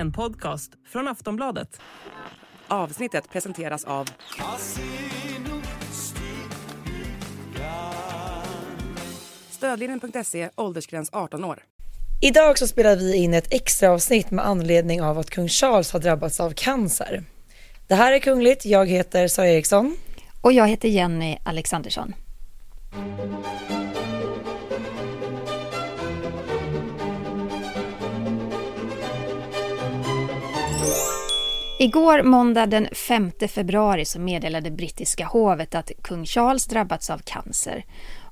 En podcast från Aftonbladet. Avsnittet presenteras av Stödlinjen.se, åldersgräns 18 år. Idag så spelar vi in ett extra avsnitt med anledning av att kung Charles har drabbats av cancer. Det här är Kungligt, jag heter Sara Eriksson. Och jag heter Jenny Alexandersson. Igår måndag den 5 februari så meddelade brittiska hovet att kung Charles drabbats av cancer.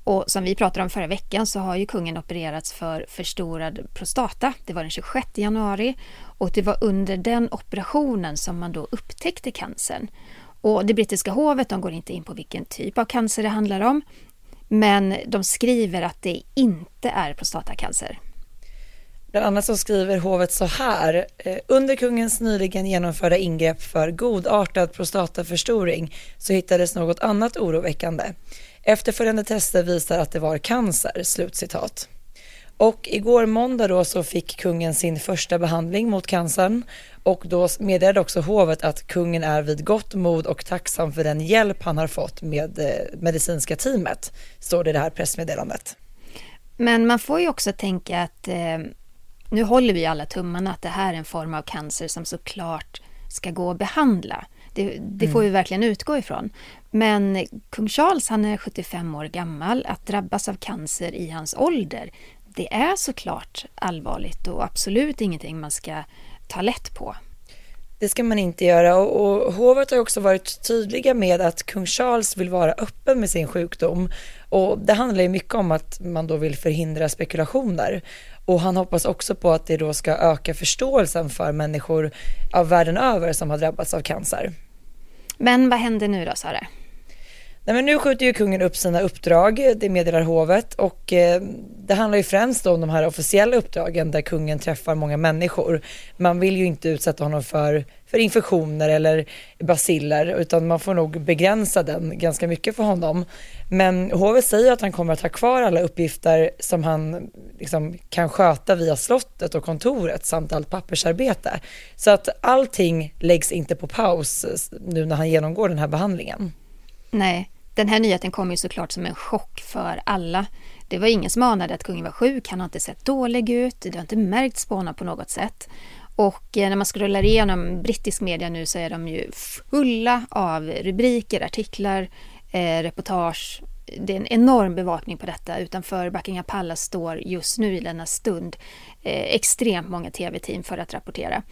Och som vi pratade om förra veckan så har ju kungen opererats för förstorad prostata. Det var den 26 januari och det var under den operationen som man då upptäckte cancern. Och det brittiska hovet de går inte in på vilken typ av cancer det handlar om. Men de skriver att det inte är prostatacancer. Bland annat så skriver hovet så här. Eh, Under kungens nyligen genomförda ingrepp för godartad prostataförstoring så hittades något annat oroväckande. Efterföljande tester visar att det var cancer." Slutcitat. Och igår måndag då så fick kungen sin första behandling mot cancern och då meddelade också hovet att kungen är vid gott mod och tacksam för den hjälp han har fått med eh, medicinska teamet, står det i det här pressmeddelandet. Men man får ju också tänka att eh, nu håller vi alla tummarna att det här är en form av cancer som såklart ska gå att behandla. Det, det får vi mm. verkligen utgå ifrån. Men kung Charles han är 75 år gammal. Att drabbas av cancer i hans ålder, det är såklart allvarligt och absolut ingenting man ska ta lätt på. Det ska man inte göra och, och hovet har också varit tydliga med att kung Charles vill vara öppen med sin sjukdom och det handlar ju mycket om att man då vill förhindra spekulationer och han hoppas också på att det då ska öka förståelsen för människor av världen över som har drabbats av cancer. Men vad händer nu då Sara? Nej, men nu skjuter ju kungen upp sina uppdrag, det meddelar hovet och eh, det handlar ju främst om de här officiella uppdragen där kungen träffar många människor. Man vill ju inte utsätta honom för, för infektioner eller basiller utan man får nog begränsa den ganska mycket för honom. Men hovet säger att han kommer att ha kvar alla uppgifter som han liksom kan sköta via slottet och kontoret samt allt pappersarbete. Så att allting läggs inte på paus nu när han genomgår den här behandlingen. Nej, den här nyheten kom ju såklart som en chock för alla. Det var ingen som anade att kungen var sjuk, han har inte sett dålig ut, det har inte märkts på honom på något sätt. Och eh, när man scrollar igenom brittisk media nu så är de ju fulla av rubriker, artiklar, eh, reportage. Det är en enorm bevakning på detta. Utanför Buckingham Palace står just nu i denna stund eh, extremt många tv-team för att rapportera.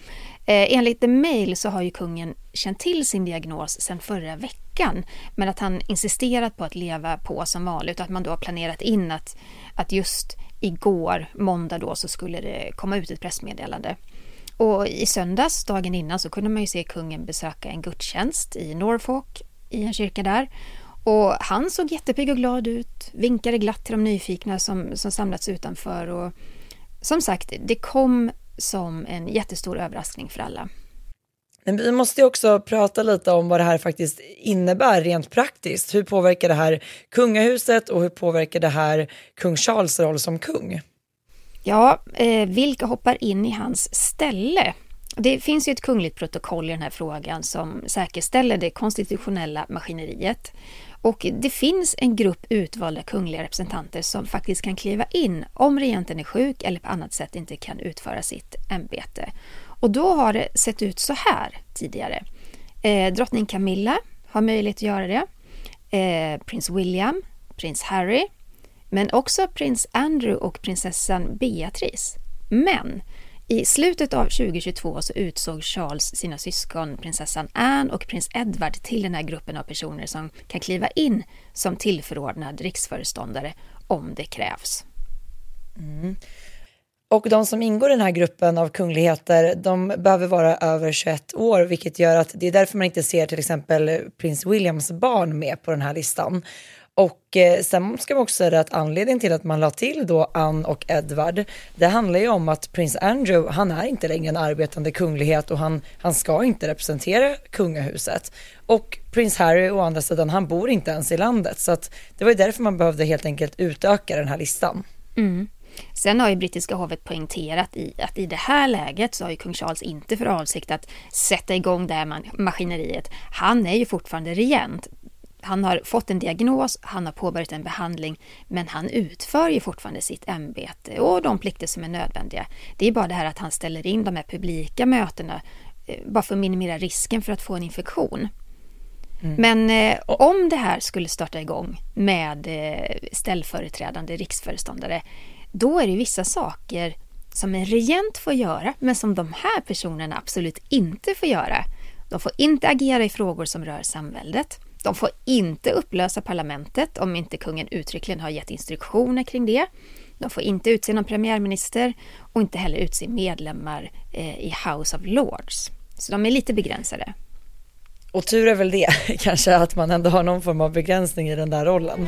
Eh, enligt The Mail så har ju kungen känt till sin diagnos sedan förra veckan men att han insisterat på att leva på som vanligt och att man då har planerat in att, att just igår, måndag då, så skulle det komma ut ett pressmeddelande. Och i söndags, dagen innan, så kunde man ju se kungen besöka en gudstjänst i Norfolk, i en kyrka där. Och han såg jättepigg och glad ut, vinkade glatt till de nyfikna som, som samlats utanför. Och som sagt, det kom som en jättestor överraskning för alla. Men vi måste också prata lite om vad det här faktiskt innebär rent praktiskt. Hur påverkar det här kungahuset och hur påverkar det här kung Charles roll som kung? Ja, eh, vilka hoppar in i hans ställe? Det finns ju ett kungligt protokoll i den här frågan som säkerställer det konstitutionella maskineriet. Och det finns en grupp utvalda kungliga representanter som faktiskt kan kliva in om regenten är sjuk eller på annat sätt inte kan utföra sitt ämbete. Och då har det sett ut så här tidigare. Eh, drottning Camilla har möjlighet att göra det. Eh, prins William, prins Harry, men också prins Andrew och prinsessan Beatrice. Men i slutet av 2022 så utsåg Charles sina syskon prinsessan Anne och prins Edward till den här gruppen av personer som kan kliva in som tillförordnad riksföreståndare om det krävs. Mm. Och de som ingår i den här gruppen av kungligheter, de behöver vara över 21 år, vilket gör att det är därför man inte ser till exempel prins Williams barn med på den här listan. Och eh, sen ska man också säga att anledningen till att man la till då Ann och Edward, det handlar ju om att prins Andrew, han är inte längre en arbetande kunglighet och han, han ska inte representera kungahuset. Och prins Harry å andra sidan, han bor inte ens i landet så att det var ju därför man behövde helt enkelt utöka den här listan. Mm. Sen har ju brittiska hovet poängterat i att i det här läget så har ju kung Charles inte för avsikt att sätta igång det här maskineriet. Han är ju fortfarande regent. Han har fått en diagnos, han har påbörjat en behandling, men han utför ju fortfarande sitt ämbete och de plikter som är nödvändiga. Det är bara det här att han ställer in de här publika mötena eh, bara för att minimera risken för att få en infektion. Mm. Men eh, om det här skulle starta igång med eh, ställföreträdande riksföreståndare, då är det vissa saker som en regent får göra, men som de här personerna absolut inte får göra. De får inte agera i frågor som rör samväldet. De får inte upplösa parlamentet om inte kungen uttryckligen har gett instruktioner kring det. De får inte utse någon premiärminister och inte heller utse medlemmar eh, i House of Lords. Så de är lite begränsade. Och tur är väl det, kanske att man ändå har någon form av begränsning i den där rollen.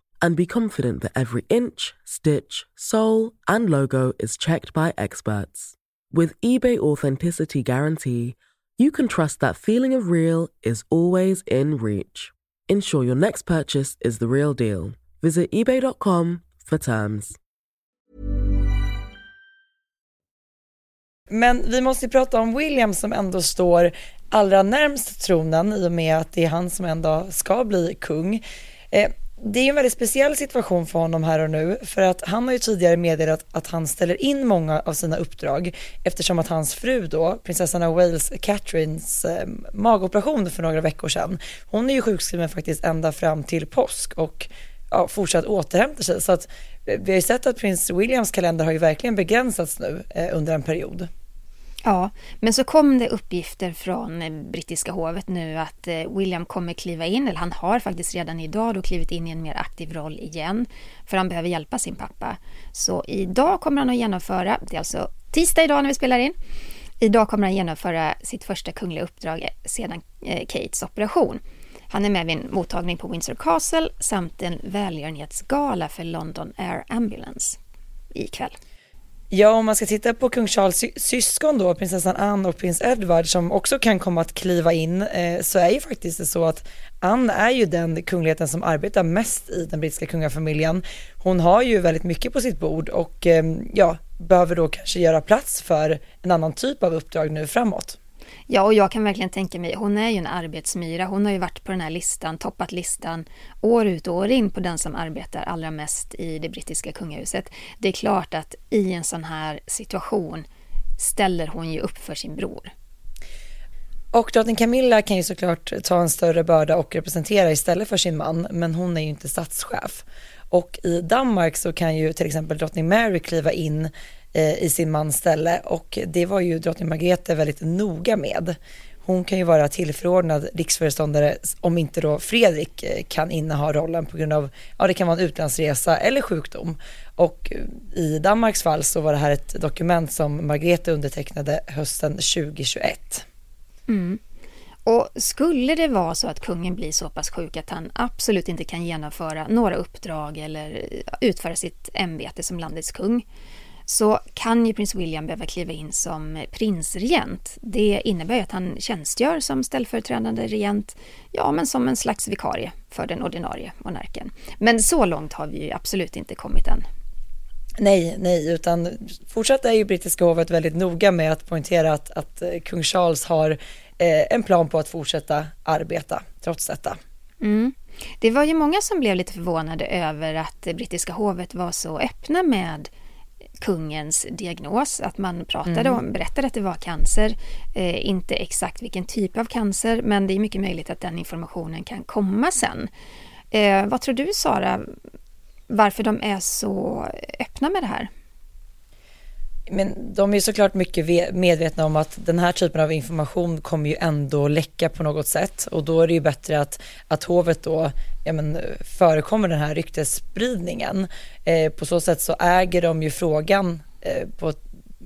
and be confident that every inch, stitch, sole, and logo is checked by experts. With eBay Authenticity Guarantee, you can trust that feeling of real is always in reach. Ensure your next purchase is the real deal. Visit eBay.com for terms. Men vi måste prata om William som ändå står allra närmst tronen i och med att det är han som ändå ska bli kung. Eh, det är en väldigt speciell situation för honom här och nu för att han har ju tidigare meddelat att han ställer in många av sina uppdrag eftersom att hans fru då, prinsessan av Wales, Catherines eh, magoperation för några veckor sedan, hon är ju sjukskriven faktiskt ända fram till påsk och ja, fortsatt återhämtar sig. Så att eh, vi har ju sett att prins Williams kalender har ju verkligen begränsats nu eh, under en period. Ja, men så kom det uppgifter från eh, brittiska hovet nu att eh, William kommer kliva in, eller han har faktiskt redan idag då klivit in i en mer aktiv roll igen, för han behöver hjälpa sin pappa. Så idag kommer han att genomföra, det är alltså tisdag idag när vi spelar in, idag kommer han genomföra sitt första kungliga uppdrag sedan eh, Kates operation. Han är med vid en mottagning på Windsor Castle samt en välgörenhetsgala för London Air Ambulance ikväll. Ja, om man ska titta på kung Charles syskon då, prinsessan Anne och prins Edward som också kan komma att kliva in, eh, så är ju faktiskt det så att Anne är ju den kungligheten som arbetar mest i den brittiska kungafamiljen. Hon har ju väldigt mycket på sitt bord och eh, ja, behöver då kanske göra plats för en annan typ av uppdrag nu framåt. Ja, och jag kan verkligen tänka mig, hon är ju en arbetsmyra. Hon har ju varit på den här listan, toppat listan år ut och år in på den som arbetar allra mest i det brittiska kungahuset. Det är klart att i en sån här situation ställer hon ju upp för sin bror. Och drottning Camilla kan ju såklart ta en större börda och representera istället för sin man, men hon är ju inte statschef. Och i Danmark så kan ju till exempel drottning Mary kliva in Eh, i sin mans ställe och det var ju drottning Margrethe väldigt noga med. Hon kan ju vara tillförordnad riksföreståndare om inte då Fredrik eh, kan inneha rollen på grund av, ja det kan vara en utlandsresa eller sjukdom. Och eh, i Danmarks fall så var det här ett dokument som Margrethe undertecknade hösten 2021. Mm. Och skulle det vara så att kungen blir så pass sjuk att han absolut inte kan genomföra några uppdrag eller utföra sitt ämbete som landets kung så kan ju prins William behöva kliva in som prinsregent. Det innebär ju att han tjänstgör som ställföreträdande regent, ja men som en slags vikarie för den ordinarie monarken. Men så långt har vi ju absolut inte kommit än. Nej, nej, utan fortsatt är ju brittiska hovet väldigt noga med att poängtera att, att eh, kung Charles har eh, en plan på att fortsätta arbeta trots detta. Mm. Det var ju många som blev lite förvånade över att brittiska hovet var så öppna med kungens diagnos, att man pratade mm. om, berättade att det var cancer, eh, inte exakt vilken typ av cancer, men det är mycket möjligt att den informationen kan komma sen. Eh, vad tror du Sara, varför de är så öppna med det här? Men de är såklart mycket medvetna om att den här typen av information kommer ju ändå läcka på något sätt och då är det ju bättre att, att hovet då ja, men, förekommer den här ryktesspridningen. Eh, på så sätt så äger de ju frågan eh, på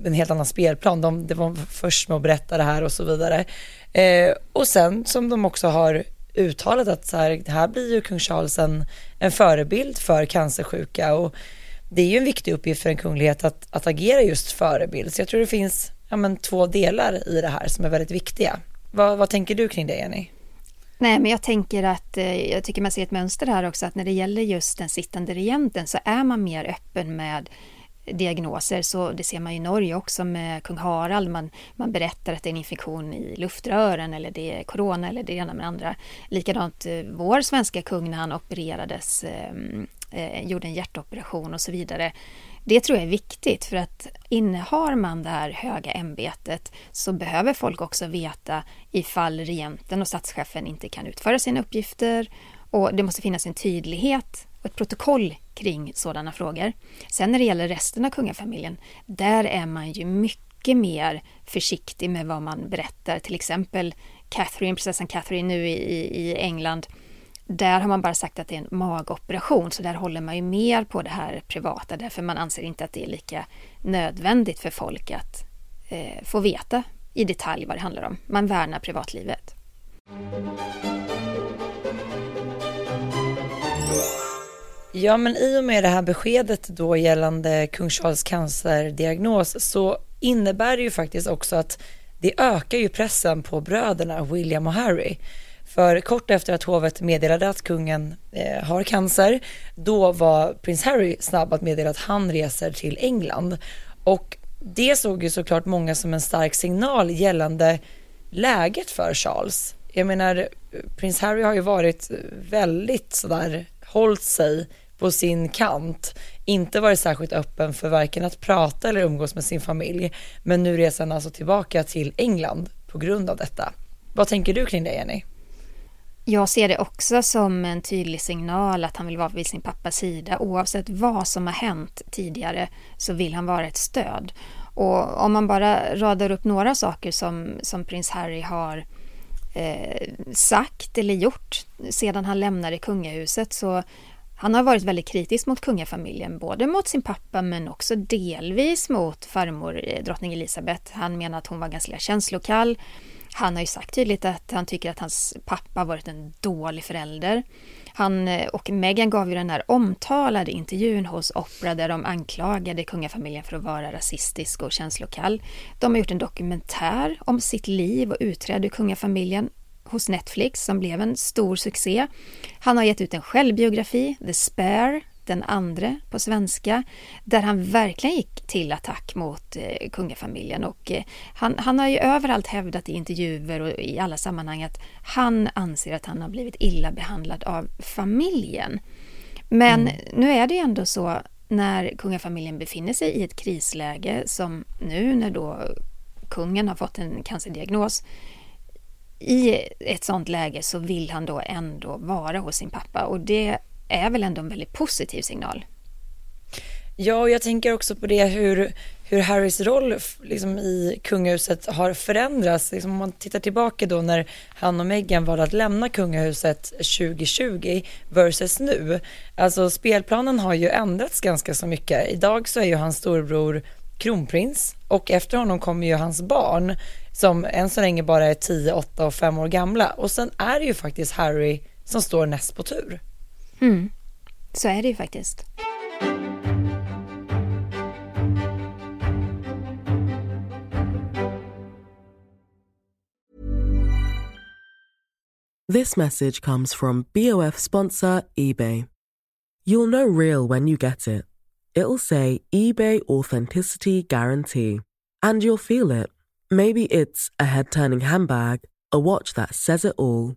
en helt annan spelplan. De, det var först med att berätta det här och så vidare. Eh, och sen som de också har uttalat att så här, här blir ju kung Charles en, en förebild för cancersjuka och det är ju en viktig uppgift för en kunglighet att, att agera just förebild. Så jag tror det finns ja, men, två delar i det här som är väldigt viktiga. Vad, vad tänker du kring det Jenny? Nej, men jag tänker att eh, jag tycker man ser ett mönster här också att när det gäller just den sittande regenten så är man mer öppen med diagnoser. Så det ser man i Norge också med kung Harald. Man, man berättar att det är en infektion i luftrören eller det är corona eller det ena med det andra. Likadant eh, vår svenska kung när han opererades, ehm, eh, gjorde en hjärtoperation och så vidare. Det tror jag är viktigt för att innehar man det här höga ämbetet så behöver folk också veta ifall regenten och statschefen inte kan utföra sina uppgifter och det måste finnas en tydlighet och ett protokoll kring sådana frågor. Sen när det gäller resten av kungafamiljen, där är man ju mycket mer försiktig med vad man berättar. Till exempel Catherine, prinsessan Catherine nu i, i England, där har man bara sagt att det är en magoperation, så där håller man ju mer på det här privata, därför man anser inte att det är lika nödvändigt för folk att eh, få veta i detalj vad det handlar om. Man värnar privatlivet. Ja, men i och med det här beskedet då gällande kung Charles cancerdiagnos så innebär det ju faktiskt också att det ökar ju pressen på bröderna William och Harry. För kort efter att hovet meddelade att kungen eh, har cancer, då var prins Harry snabb att meddela att han reser till England. Och det såg ju såklart många som en stark signal gällande läget för Charles. Jag menar, prins Harry har ju varit väldigt sådär, hållit sig på sin kant, inte varit särskilt öppen för varken att prata eller umgås med sin familj. Men nu reser han alltså tillbaka till England på grund av detta. Vad tänker du kring det Jenny? Jag ser det också som en tydlig signal att han vill vara vid sin pappas sida. Oavsett vad som har hänt tidigare så vill han vara ett stöd. Och om man bara radar upp några saker som, som prins Harry har eh, sagt eller gjort sedan han lämnade kungahuset så han har varit väldigt kritisk mot kungafamiljen, både mot sin pappa men också delvis mot farmor eh, drottning Elisabeth. Han menar att hon var ganska känslokall. Han har ju sagt tydligt att han tycker att hans pappa varit en dålig förälder. Han eh, och Meghan gav ju den här omtalade intervjun hos Oprah där de anklagade kungafamiljen för att vara rasistisk och känslokall. De har gjort en dokumentär om sitt liv och utträde ur kungafamiljen hos Netflix som blev en stor succé. Han har gett ut en självbiografi, The Spare, den andra på svenska, där han verkligen gick till attack mot eh, kungafamiljen. Och, eh, han, han har ju överallt hävdat i intervjuer och i alla sammanhang att han anser att han har blivit illa behandlad av familjen. Men mm. nu är det ändå så när kungafamiljen befinner sig i ett krisläge som nu när då kungen har fått en cancerdiagnos i ett sånt läge så vill han då ändå vara hos sin pappa och det är väl ändå en väldigt positiv signal. Ja, och jag tänker också på det hur, hur Harrys roll liksom, i kungahuset har förändrats. Liksom, om man tittar tillbaka då när han och Meghan valde att lämna kungahuset 2020 versus nu. Alltså spelplanen har ju ändrats ganska så mycket. Idag så är ju hans storbror kronprins och efter honom kommer ju hans barn som än så länge bara är 10, 8 och 5 år gamla. Och sen är det ju faktiskt Harry som står näst på tur. Mm. Så är det ju faktiskt. This message comes from BOF sponsor eBay. You'll know real when you get it. It'll say eBay Authenticity Guarantee. And you'll feel it. Maybe it's a head turning handbag, a watch that says it all,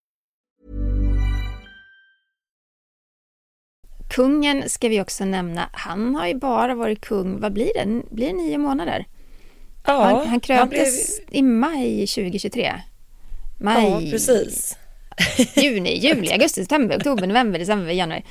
Kungen ska vi också nämna, han har ju bara varit kung, vad blir det, blir det nio månader? Ja, han, han kröntes blev... i maj 2023. Maj, Ja, precis. juni, juli, augusti, september, oktober, november, december, januari.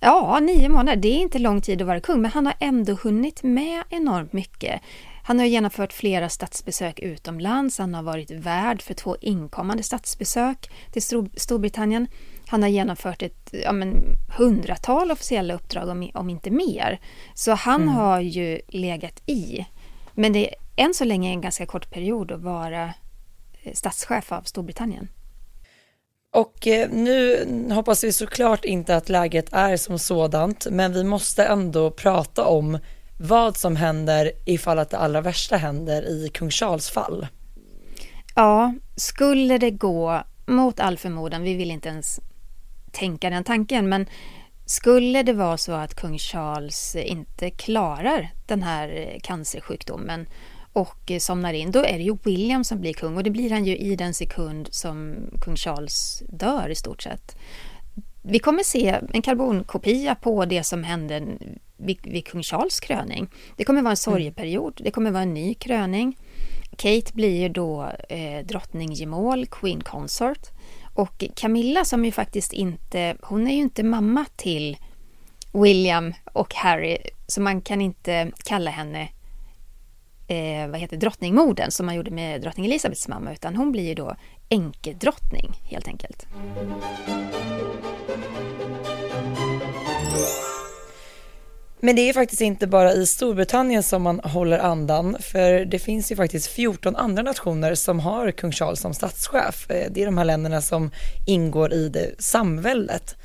Ja, nio månader, det är inte lång tid att vara kung, men han har ändå hunnit med enormt mycket. Han har genomfört flera statsbesök utomlands, han har varit värd för två inkommande statsbesök till Stor Storbritannien. Han har genomfört ett ja, men, hundratal officiella uppdrag, om, om inte mer. Så han Mm. har ju legat i. Men det är än så länge en ganska kort period att vara eh, statschef av Storbritannien. Och eh, nu hoppas vi såklart inte att läget är som sådant, men vi måste ändå prata om vad som händer ifall att det allra värsta händer i kung Charles fall. Ja, skulle det gå mot all förmodan, vi vill inte ens tänka den tanken, men skulle det vara så att kung Charles inte klarar den här eh, cancersjukdomen och eh, somnar in, då är det ju William som blir kung och det blir han ju i den sekund som kung Charles dör i stort sett. Vi kommer se en karbonkopia på det som hände vid, vid kung Charles kröning. Det kommer vara en sorgeperiod, det kommer vara en ny kröning. Kate blir ju då eh, drottning gemål, Queen Consort. Och Camilla som ju faktiskt inte, hon är ju inte mamma till William och Harry, så man kan inte kalla henne eh, vad heter drottningmodern som man gjorde med drottning Elisabeths mamma, utan hon blir ju då änkedrottning helt enkelt. Men det är faktiskt inte bara i Storbritannien som man håller andan, för det finns ju faktiskt 14 andra nationer som har kung Charles som statschef. Eh, det är de här länderna som ingår i det samväldet.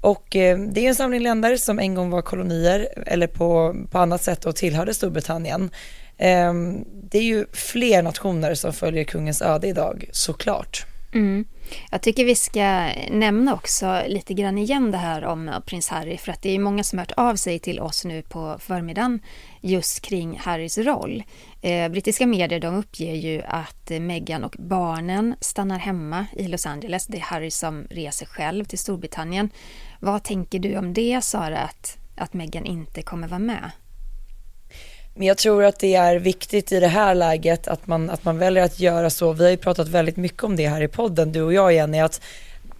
Och eh, det är en samling länder som en gång var kolonier eller på, på annat sätt och tillhörde Storbritannien. Ehm, det är ju fler nationer som följer kungens öde idag, såklart. Mm. Jag tycker vi ska nämna också lite grann igen det här om prins Harry för att det är många som har hört av sig till oss nu på förmiddagen just kring Harrys roll. Eh, brittiska medier de uppger ju att Meghan och barnen stannar hemma i Los Angeles. Det är Harry som reser själv till Storbritannien. Vad tänker du om det Sara, att, att Meghan inte kommer vara med? Men jag tror att det är viktigt i det här läget att man, att man väljer att göra så. Vi har ju pratat väldigt mycket om det här i podden, du och jag Jenny, att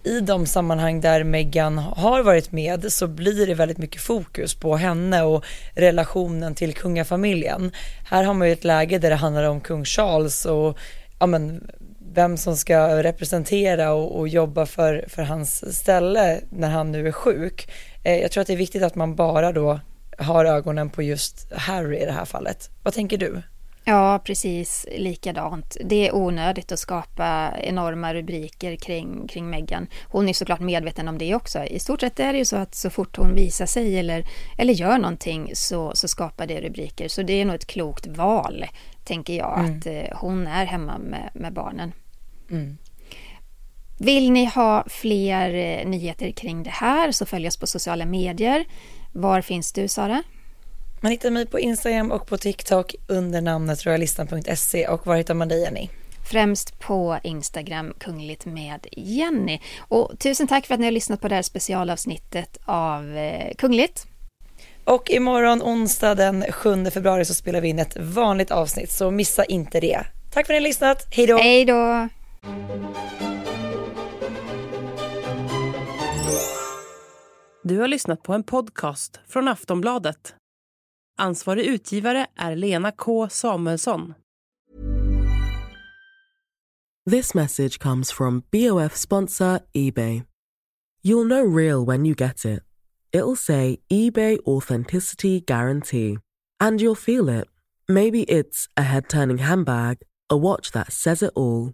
i de sammanhang där Meghan har varit med så blir det väldigt mycket fokus på henne och relationen till kungafamiljen. Här har man ju ett läge där det handlar om kung Charles och ja, men, vem som ska representera och, och jobba för, för hans ställe när han nu är sjuk. Eh, jag tror att det är viktigt att man bara då har ögonen på just Harry i det här fallet. Vad tänker du? Ja, precis likadant. Det är onödigt att skapa enorma rubriker kring, kring Meghan. Hon är såklart medveten om det också. I stort sett är det ju så att så fort hon visar sig eller, eller gör någonting så, så skapar det rubriker. Så det är nog ett klokt val, tänker jag, Mm. att eh, hon är hemma med, med barnen. Mm. Vill ni ha fler eh, nyheter kring det här så följ oss på sociala medier. Var finns du, Sara? Man hittar mig på Instagram och på TikTok under namnet royalistan.se och var hittar man dig Jenny? Främst på Instagram, Kungligt med Jenny. Och tusen tack för att ni har lyssnat på det här specialavsnittet av eh, Kungligt. Och imorgon onsdag den 7 februari så spelar vi in ett vanligt avsnitt så missa inte det. Tack för att ni har lyssnat, hej då! Hej då! Du har lyssnat på en podcast från Aftonbladet. Ansvarig utgivare är Lena K Samuelsson. This message comes from BOF sponsor eBay. You'll know real when you get it. It'll say eBay Authenticity Guarantee. And you'll feel it. Maybe it's a head turning handbag, a watch that says it all,